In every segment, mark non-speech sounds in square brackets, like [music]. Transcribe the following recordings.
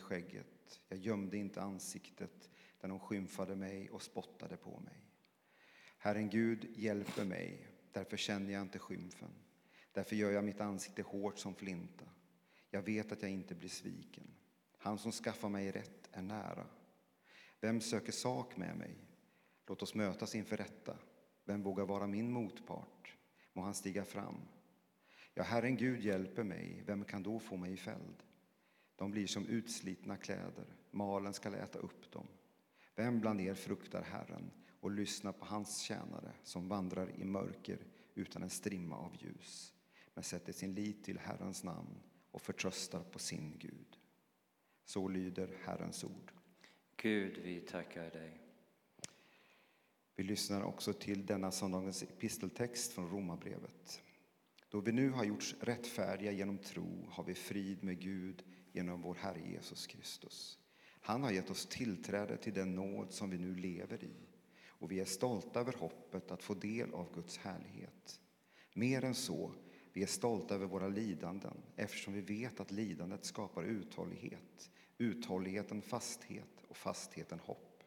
skägget. Jag gömde inte ansiktet när de skymfade mig och spottade på mig. Herren Gud hjälper mig, därför känner jag inte skymfen. Därför gör jag mitt ansikte hårt som flinta. Jag vet att jag inte blir sviken. Han som skaffar mig rätt är nära. Vem söker sak med mig? Låt oss mötas inför rätta. Vem vågar vara min motpart? Må han stiga fram. Ja, Herren Gud hjälper mig. Vem kan då få mig i fälld? De blir som utslitna kläder. Malen skall äta upp dem. Vem bland er fruktar Herren och lyssnar på hans tjänare som vandrar i mörker utan en strimma av ljus, men sätter sin lit till Herrens namn och förtröstar på sin Gud. Så lyder Herrens ord. Gud, vi tackar dig. Vi lyssnar också till denna söndagens episteltext från Romarbrevet. Då vi nu har gjorts rättfärdiga genom tro har vi frid med Gud genom vår Herre Jesus Kristus. Han har gett oss tillträde till den nåd som vi nu lever i och vi är stolta över hoppet att få del av Guds härlighet. Mer än så, vi är stolta över våra lidanden eftersom vi vet att lidandet skapar uthållighet, uthålligheten fasthet och fastheten hopp.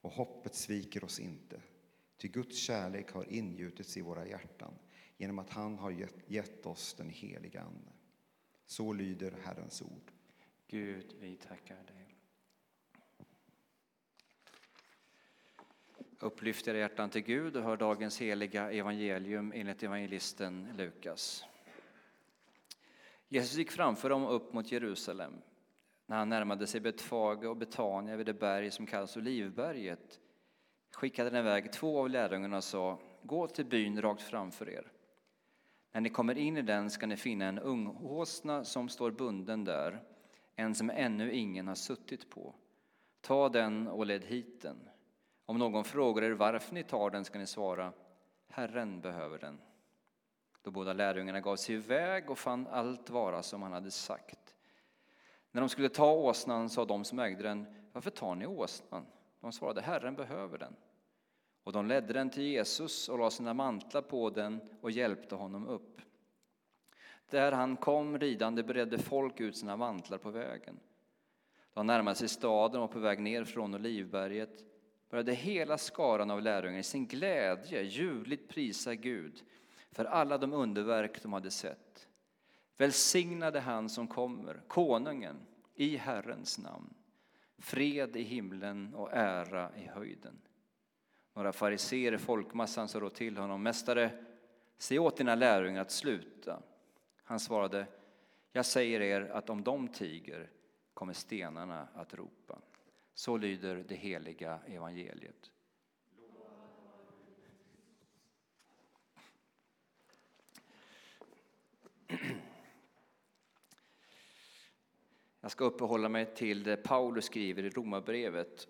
Och hoppet sviker oss inte, ty Guds kärlek har ingjutits i våra hjärtan genom att han har gett oss den heliga Ande. Så lyder Herrens ord. Gud, vi tackar dig. Upplyft era hjärtan till Gud och hör dagens heliga evangelium enligt evangelisten Lukas. Jesus gick framför dem upp mot Jerusalem. När han närmade sig Betfage och Betania vid det berg som kallas Olivberget skickade han iväg två av lärjungarna och sa Gå till byn rakt framför er. När ni kommer in i den ska ni finna en unghåsna som står bunden där, en som ännu ingen har suttit på. Ta den och led hit den. Om någon frågar er varför ni tar den ska ni svara Herren behöver den. Då båda lärjungarna gav sig iväg och fann allt vara som han hade sagt. När de skulle ta åsnan sa de som ägde den, varför tar ni åsnan? De svarade, Herren behöver den. Och de ledde den till Jesus och lade sina mantlar på den och hjälpte honom upp. Där han kom ridande bredde folk ut sina mantlar på vägen. Då han närmade sig staden och på väg ner från Olivberget började hela skaran av lärjungar i sin glädje ljudligt prisa Gud för alla de underverk de hade sett. Välsignade han som kommer, konungen, i Herrens namn. Fred i himlen och ära i höjden. Några fariseer i folkmassan sa då till honom, Mästare, se åt dina lärjungar att sluta. Han svarade, jag säger er att om de tiger kommer stenarna att ropa. Så lyder det heliga evangeliet. Jag ska uppehålla mig till det Paulus skriver i Romarbrevet.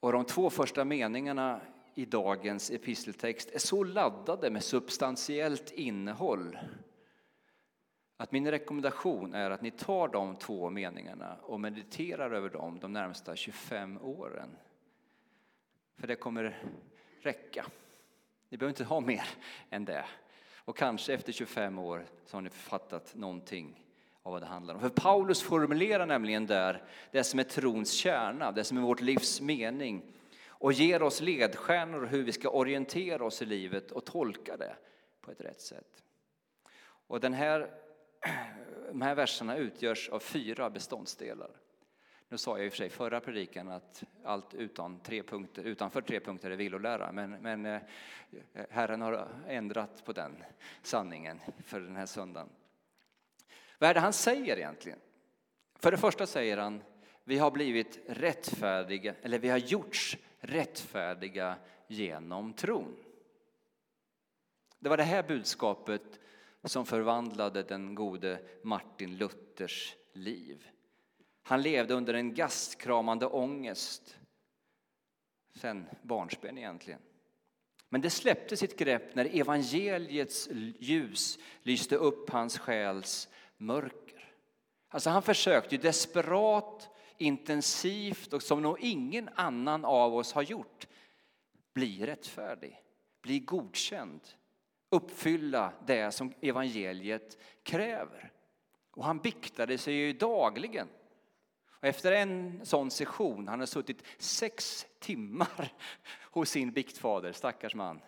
Och de två första meningarna i dagens episteltext är så laddade med substantiellt innehåll att min rekommendation är att ni tar de två meningarna och mediterar över dem de närmsta 25 åren. För det kommer räcka. Ni behöver inte ha mer än det. Och kanske efter 25 år så har ni fattat någonting av vad det handlar om. För Paulus formulerar nämligen där det som är trons kärna, det som är vårt livs mening och ger oss ledstjärnor hur vi ska orientera oss i livet och tolka det på ett rätt sätt. Och den här [clears throat] de här verserna utgörs av fyra beståndsdelar. Nu sa jag i och för sig förra predikan att allt utan tre punkter, utanför tre punkter är villolära, men, men eh, Herren har ändrat på den sanningen för den här söndagen. Vad är det han säger egentligen? För det första säger han, vi har blivit rättfärdiga, eller vi har gjorts rättfärdiga genom tron. Det var det här budskapet som förvandlade den gode Martin Luthers liv. Han levde under en gastkramande ångest sen barnsben egentligen. Men det släppte sitt grepp när evangeliets ljus lyste upp hans själs mörker. Alltså han försökte desperat, intensivt och som nog ingen annan av oss har gjort bli rättfärdig, bli godkänd, uppfylla det som evangeliet kräver. Och han biktade sig ju dagligen. Och efter en sån session, han har suttit sex timmar [laughs] hos sin biktfader, stackars man.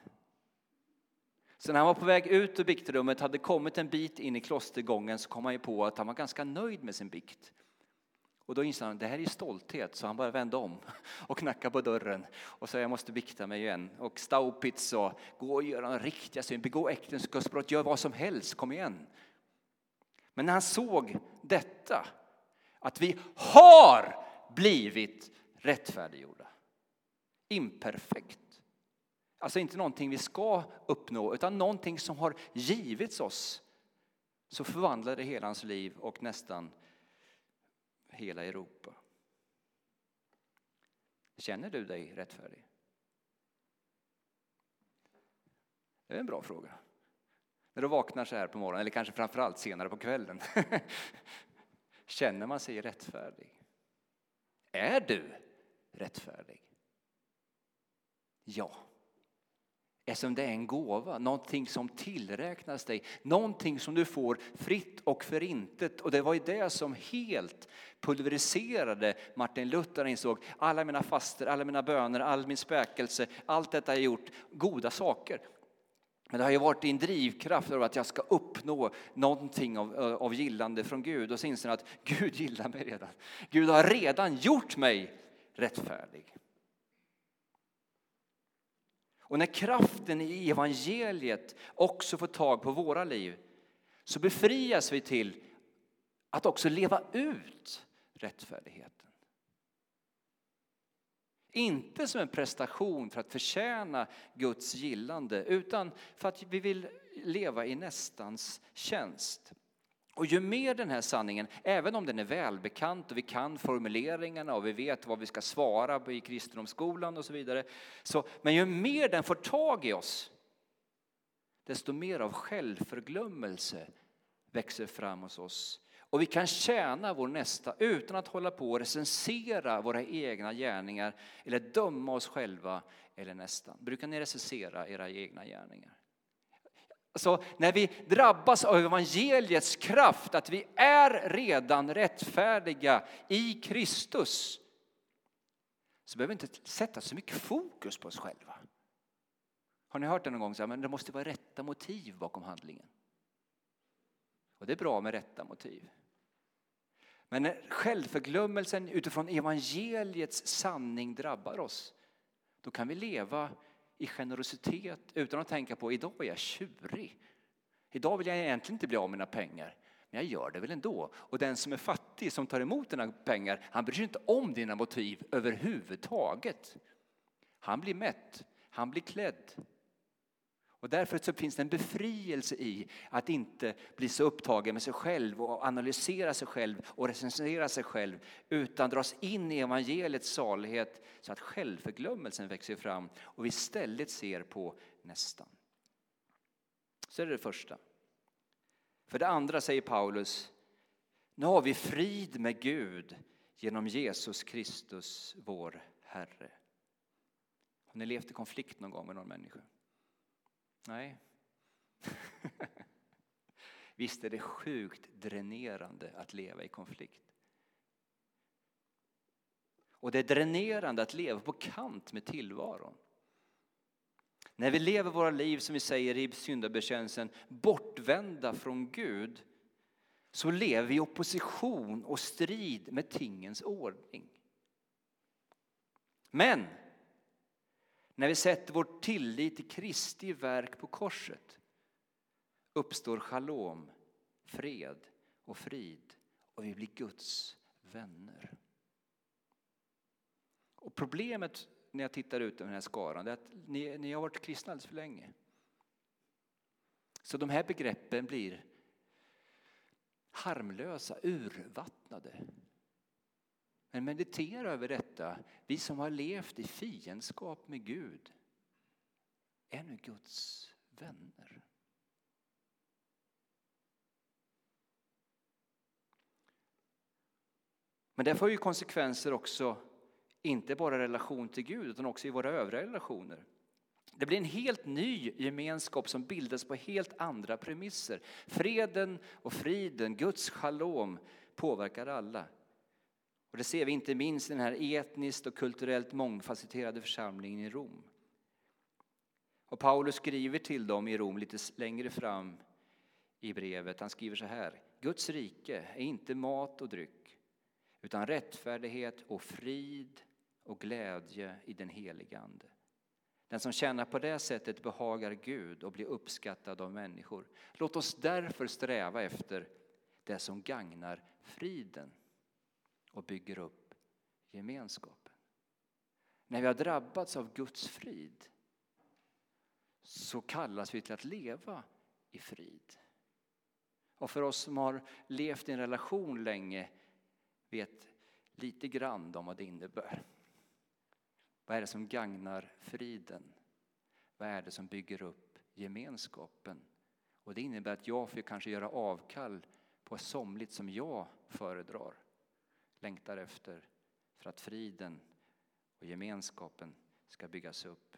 Så när han var på väg ut ur biktrummet, hade kommit en bit in i klostergången, så kom han ju på att han var ganska nöjd med sin bikt. Och då insåg han, det här är stolthet, så han bara vände om [laughs] och knackade på dörren och sa, jag måste bikta mig igen. Och Staupitz sa, gå och gör en riktiga synd, begå äktenskapsbrott, gör vad som helst, kom igen. Men när han såg detta, att vi har blivit rättfärdiggjorda, imperfekt, alltså inte någonting vi ska uppnå, utan någonting som har givits oss, så förvandlade det hela hans liv och nästan hela Europa. Känner du dig rättfärdig? Det är en bra fråga. När du vaknar så här på morgonen, eller kanske framförallt senare på kvällen. [laughs] Känner man sig rättfärdig? Är du rättfärdig? Ja. Eftersom det är en gåva, någonting som tillräknas dig, någonting som du får fritt och förintet. Och det var ju det som helt pulveriserade Martin Luther. insåg alla mina faster, alla mina böner, all min späkelse, allt detta har jag gjort goda saker. Men det har ju varit en drivkraft av att jag ska uppnå någonting av, av gillande från Gud. Och så inser jag att Gud gillar mig redan. Gud har redan gjort mig rättfärdig. Och när kraften i evangeliet också får tag på våra liv så befrias vi till att också leva ut rättfärdigheten. Inte som en prestation för att förtjäna Guds gillande utan för att vi vill leva i nästans tjänst. Och ju mer den här sanningen, även om den är välbekant och vi kan formuleringarna och vi vet vad vi ska svara i kristendomsskolan och så vidare. Så, men ju mer den får tag i oss, desto mer av självförglömmelse växer fram hos oss. Och vi kan tjäna vår nästa utan att hålla på och recensera våra egna gärningar eller döma oss själva eller nästan. Brukar ni recensera era egna gärningar? Alltså, när vi drabbas av evangeliets kraft, att vi är redan rättfärdiga i Kristus, så behöver vi inte sätta så mycket fokus på oss själva. Har ni hört det någon gång? Så här, men det måste vara rätta motiv bakom handlingen. Och det är bra med rätta motiv. Men när självförglömmelsen utifrån evangeliets sanning drabbar oss, då kan vi leva i generositet utan att tänka på idag är jag tjurig. Idag vill jag egentligen inte bli av med mina pengar, men jag gör det väl ändå. Och den som är fattig, som tar emot dina pengar, han bryr sig inte om dina motiv överhuvudtaget. Han blir mätt, han blir klädd, och därför så finns det en befrielse i att inte bli så upptagen med sig själv och analysera sig själv och recensera sig själv utan dras in i evangeliets salighet så att självförglömmelsen växer fram och vi istället ser på nästan. Så är det det första. För det andra säger Paulus, nu har vi frid med Gud genom Jesus Kristus, vår Herre. Har ni levt i konflikt någon gång med någon människa? Nej. [laughs] Visst är det sjukt dränerande att leva i konflikt. Och det är dränerande att leva på kant med tillvaron. När vi lever våra liv, som vi säger i syndabekännelsen, bortvända från Gud så lever vi i opposition och strid med tingens ordning. Men när vi sätter vår tillit till Kristi verk på korset uppstår shalom, fred och frid och vi blir Guds vänner. Och problemet när jag tittar ut över den här skaran är att ni, ni har varit kristna alldeles för länge. Så de här begreppen blir harmlösa, urvattnade. Men meditera över detta. Vi som har levt i fiendskap med Gud är nu Guds vänner. Men det får ju konsekvenser också, inte bara i relation till Gud utan också i våra övriga relationer. Det blir en helt ny gemenskap som bildas på helt andra premisser. Freden och friden, Guds shalom, påverkar alla. Och det ser vi inte minst i den här etniskt och kulturellt mångfacetterade församlingen i Rom. Och Paulus skriver till dem i Rom lite längre fram i brevet. Han skriver så här. Guds rike är inte mat och dryck utan rättfärdighet och frid och glädje i den helige Ande. Den som tjänar på det sättet behagar Gud och blir uppskattad av människor. Låt oss därför sträva efter det som gagnar friden och bygger upp gemenskapen. När vi har drabbats av Guds frid så kallas vi till att leva i frid. Och för oss som har levt i en relation länge vet lite grann om vad det innebär. Vad är det som gagnar friden? Vad är det som bygger upp gemenskapen? Och det innebär att jag får kanske göra avkall på somligt som jag föredrar, längtar efter för att friden och gemenskapen ska byggas upp.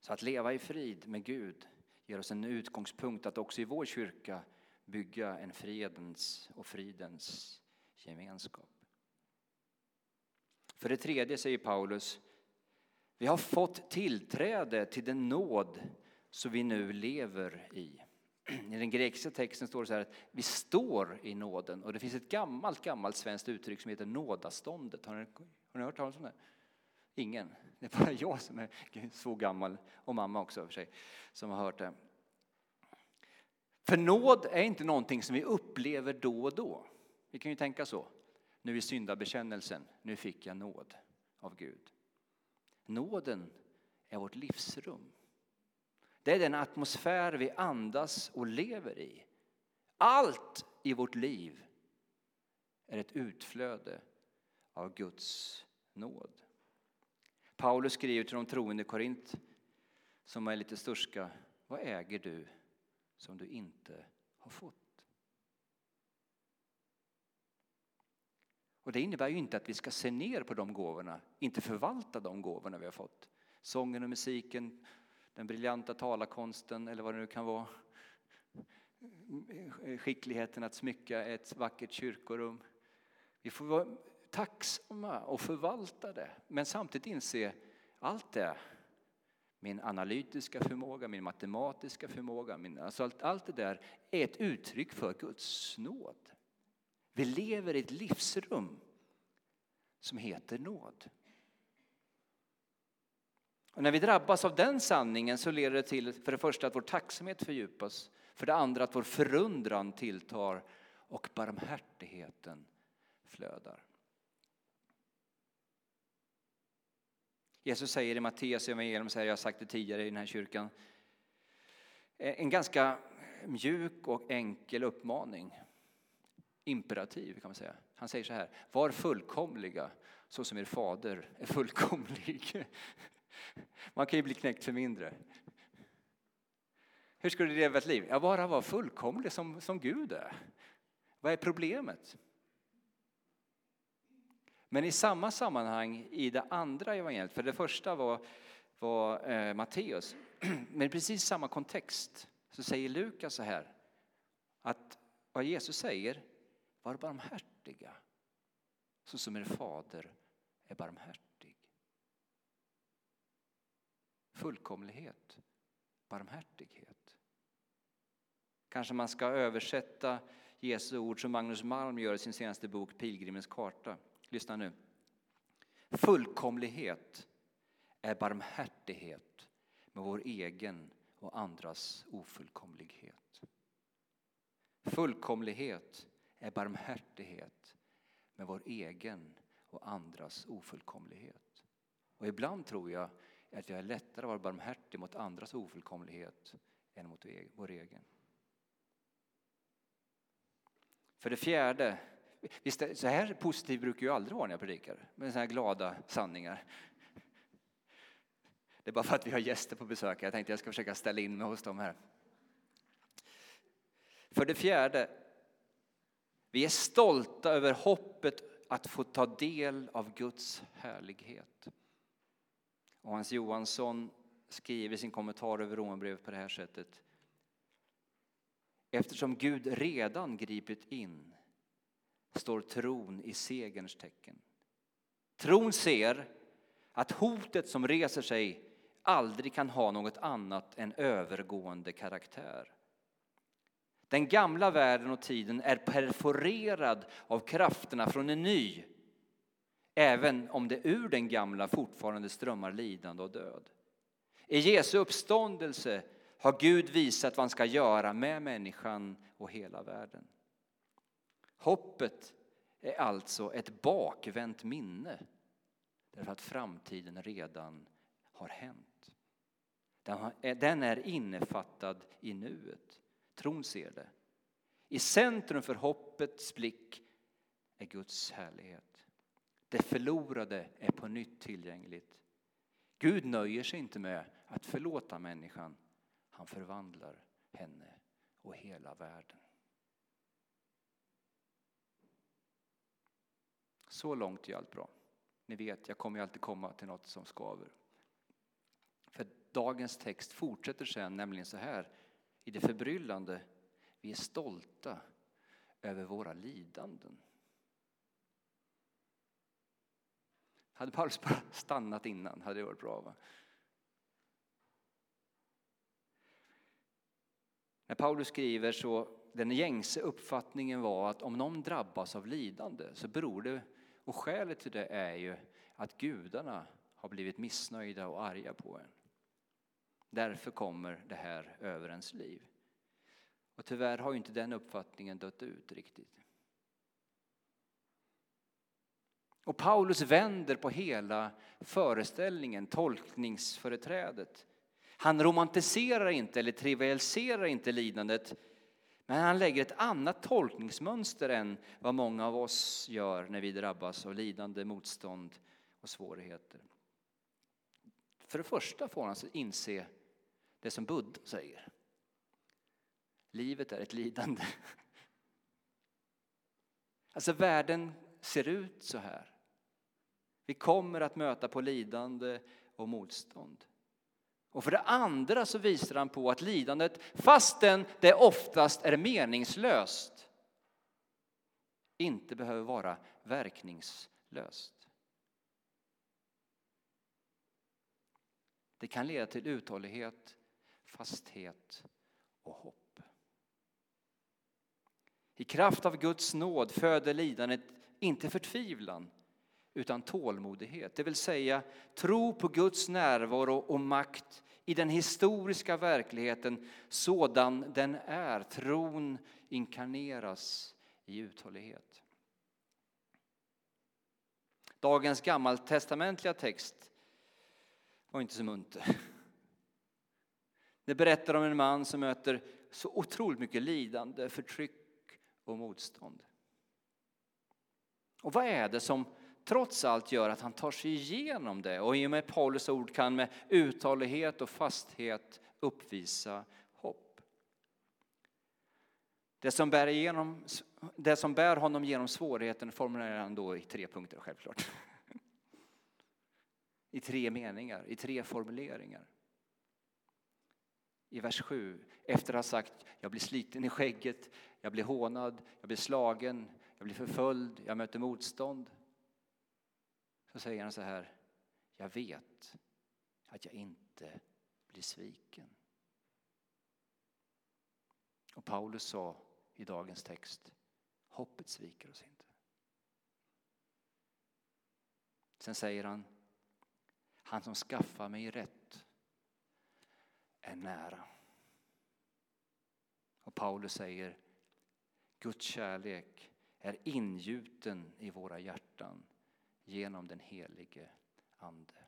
Så att leva i frid med Gud ger oss en utgångspunkt att också i vår kyrka bygga en fredens och fridens gemenskap. För det tredje säger Paulus, vi har fått tillträde till den nåd som vi nu lever i. [clears throat] I den grekiska texten står det så här att vi står i nåden och det finns ett gammalt, gammalt svenskt uttryck som heter nådaståndet. Har ni, har ni hört talas om det? Ingen. Det är bara [laughs] jag som är [laughs] så gammal, och mamma också för sig, som har hört det. För nåd är inte någonting som vi upplever då och då. Vi kan ju tänka så. Nu i syndabekännelsen, nu fick jag nåd av Gud. Nåden är vårt livsrum. Det är den atmosfär vi andas och lever i. Allt i vårt liv är ett utflöde av Guds nåd. Paulus skriver till de troende i Korint, som är lite sturska, vad äger du som du inte har fått? Och det innebär ju inte att vi ska se ner på de gåvorna, inte förvalta de gåvorna vi har fått. Sången och musiken, den briljanta talarkonsten eller vad det nu kan vara. Skickligheten att smycka ett vackert kyrkorum. Vi får vara tacksamma och förvalta det, men samtidigt inse allt det min analytiska förmåga, min matematiska förmåga, min, alltså allt, allt det där är ett uttryck för Guds nåd. Vi lever i ett livsrum som heter nåd. Och när vi drabbas av den sanningen så leder det till för det första att vår tacksamhet fördjupas, för det andra att vår förundran tilltar och barmhärtigheten flödar. Jesus säger i Matteus evangelium, jag har sagt det tidigare i den här kyrkan, eh, en ganska mjuk och enkel uppmaning. Imperativ kan man säga. Han säger så här, var fullkomliga så som er fader är fullkomlig. Man kan ju bli knäckt för mindre. Hur skulle du leva ett liv? Ja, bara vara fullkomlig som, som Gud är. Vad är problemet? Men i samma sammanhang i det andra evangeliet, för det första var, var eh, Matteus, [clears throat] men i precis samma kontext så säger Lukas så här att vad Jesus säger, var barmhärtiga så som er fader är barmhärtig. Fullkomlighet, barmhärtighet. Kanske man ska översätta Jesu ord som Magnus Malm gör i sin senaste bok Pilgrimens karta. Lyssna nu. Fullkomlighet är barmhärtighet med vår egen och andras ofullkomlighet. Fullkomlighet är barmhärtighet med vår egen och andras ofullkomlighet. Och ibland tror jag att vi har lättare att vara barmhärtig mot andras ofullkomlighet än mot e- vår egen. För det fjärde Visst, så här positiv brukar jag aldrig vara när jag predikar, med så här glada sanningar. Det är bara för att vi har gäster på besök. Jag tänkte jag ska försöka ställa in mig hos dem här. För det fjärde, vi är stolta över hoppet att få ta del av Guds härlighet. Och Hans Johansson skriver sin kommentar över Romarbrevet på det här sättet. Eftersom Gud redan gripit in står tron i segerns tecken. Tron ser att hotet som reser sig aldrig kan ha något annat än övergående karaktär. Den gamla världen och tiden är perforerad av krafterna från en ny även om det ur den gamla fortfarande strömmar lidande och död. I Jesu uppståndelse har Gud visat vad han ska göra med människan och hela världen. Hoppet är alltså ett bakvänt minne därför att framtiden redan har hänt. Den är innefattad i nuet. Tron ser det. I centrum för hoppets blick är Guds härlighet. Det förlorade är på nytt tillgängligt. Gud nöjer sig inte med att förlåta människan. Han förvandlar henne och hela världen. Så långt är allt bra. Ni vet, jag kommer alltid komma till något som skaver. För dagens text fortsätter sen nämligen så här i det förbryllande. Vi är stolta över våra lidanden. Hade Paulus bara stannat innan hade det varit bra. Va? När Paulus skriver så den gängse uppfattningen var att om någon drabbas av lidande så beror det, och skälet till det är ju att gudarna har blivit missnöjda och arga på en. Därför kommer det här över ens liv. Och tyvärr har ju inte den uppfattningen dött ut riktigt. Och Paulus vänder på hela föreställningen, tolkningsföreträdet. Han romantiserar inte eller trivialiserar inte lidandet men han lägger ett annat tolkningsmönster än vad många av oss gör när vi drabbas av lidande, motstånd och svårigheter. För det första får han inse det som Buddha säger. Livet är ett lidande. Alltså världen ser ut så här. Vi kommer att möta på lidande och motstånd. Och för det andra så visar han på att lidandet, fastän det oftast är meningslöst, inte behöver vara verkningslöst. Det kan leda till uthållighet, fasthet och hopp. I kraft av Guds nåd föder lidandet inte förtvivlan utan tålmodighet. Det vill säga tro på Guds närvaro och makt i den historiska verkligheten sådan den är. Tron inkarneras i uthållighet. Dagens gammaltestamentliga text var inte så munter. Det berättar om en man som möter så otroligt mycket lidande, förtryck och motstånd. Och vad är det som trots allt gör att han tar sig igenom det och i och med Paulus ord kan med uthållighet och fasthet uppvisa hopp. Det som bär, igenom, det som bär honom genom svårigheten formulerar han då i tre punkter självklart. I tre meningar, i tre formuleringar. I vers 7, efter att ha sagt jag blir sliten i skägget, jag blir hånad, jag blir slagen, jag blir förföljd, jag möter motstånd så säger han så här, jag vet att jag inte blir sviken. Och Paulus sa i dagens text, hoppet sviker oss inte. Sen säger han, han som skaffar mig rätt är nära. Och Paulus säger, Guds kärlek är ingjuten i våra hjärtan genom den helige Ande.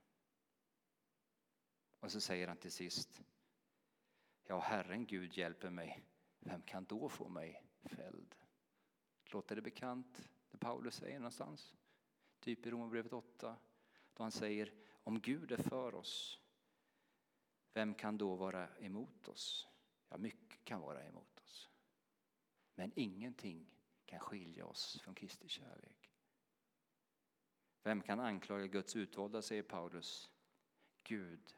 Och så säger han till sist, ja Herren Gud hjälper mig, vem kan då få mig fälld? Låter det bekant det Paulus säger någonstans? Typ i Romarbrevet 8, då han säger om Gud är för oss, vem kan då vara emot oss? Ja, mycket kan vara emot oss. Men ingenting kan skilja oss från Kristi kärlek. Vem kan anklaga Guds utvalda, säger Paulus. Gud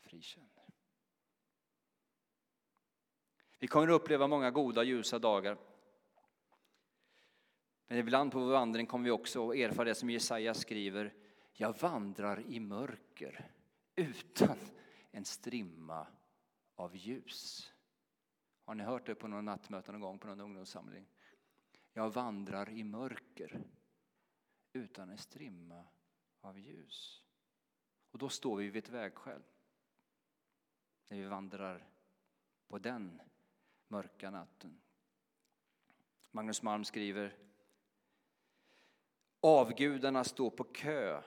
frikänner. Vi kommer att uppleva många goda ljusa dagar. Men ibland på vår vandring kommer vi också att erfara det som Jesaja skriver. Jag vandrar i mörker utan en strimma av ljus. Har ni hört det på någon nattmöte någon gång på någon ungdomssamling? Jag vandrar i mörker utan en strimma av ljus. Och då står vi vid ett vägskäl. När vi vandrar på den mörka natten. Magnus Malm skriver Avgudarna står på kö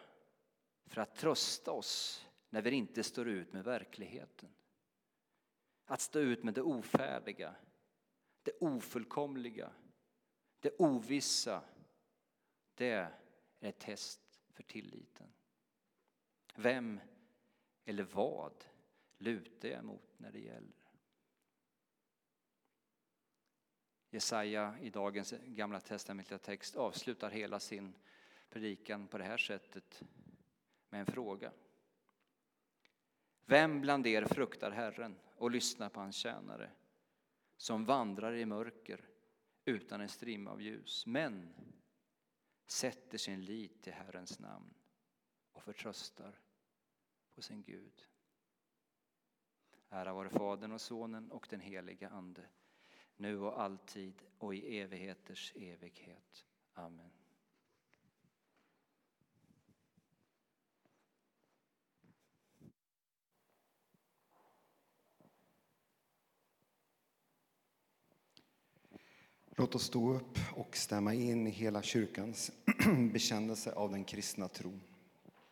för att trösta oss när vi inte står ut med verkligheten. Att stå ut med det ofärdiga, det ofullkomliga, det ovissa. Det är ett test för tilliten. Vem eller vad lutar jag mot när det gäller? Jesaja i dagens gamla testamentliga text avslutar hela sin predikan på det här sättet med en fråga. Vem bland er fruktar Herren och lyssnar på hans tjänare som vandrar i mörker utan en strimma av ljus men sätter sin lit till Herrens namn och förtröstar på sin Gud. Ära vare Fadern och Sonen och den helige Ande nu och alltid och i evigheters evighet. Amen. Låt oss stå upp och stämma in i hela kyrkans [clears throat] bekännelse av den kristna tron.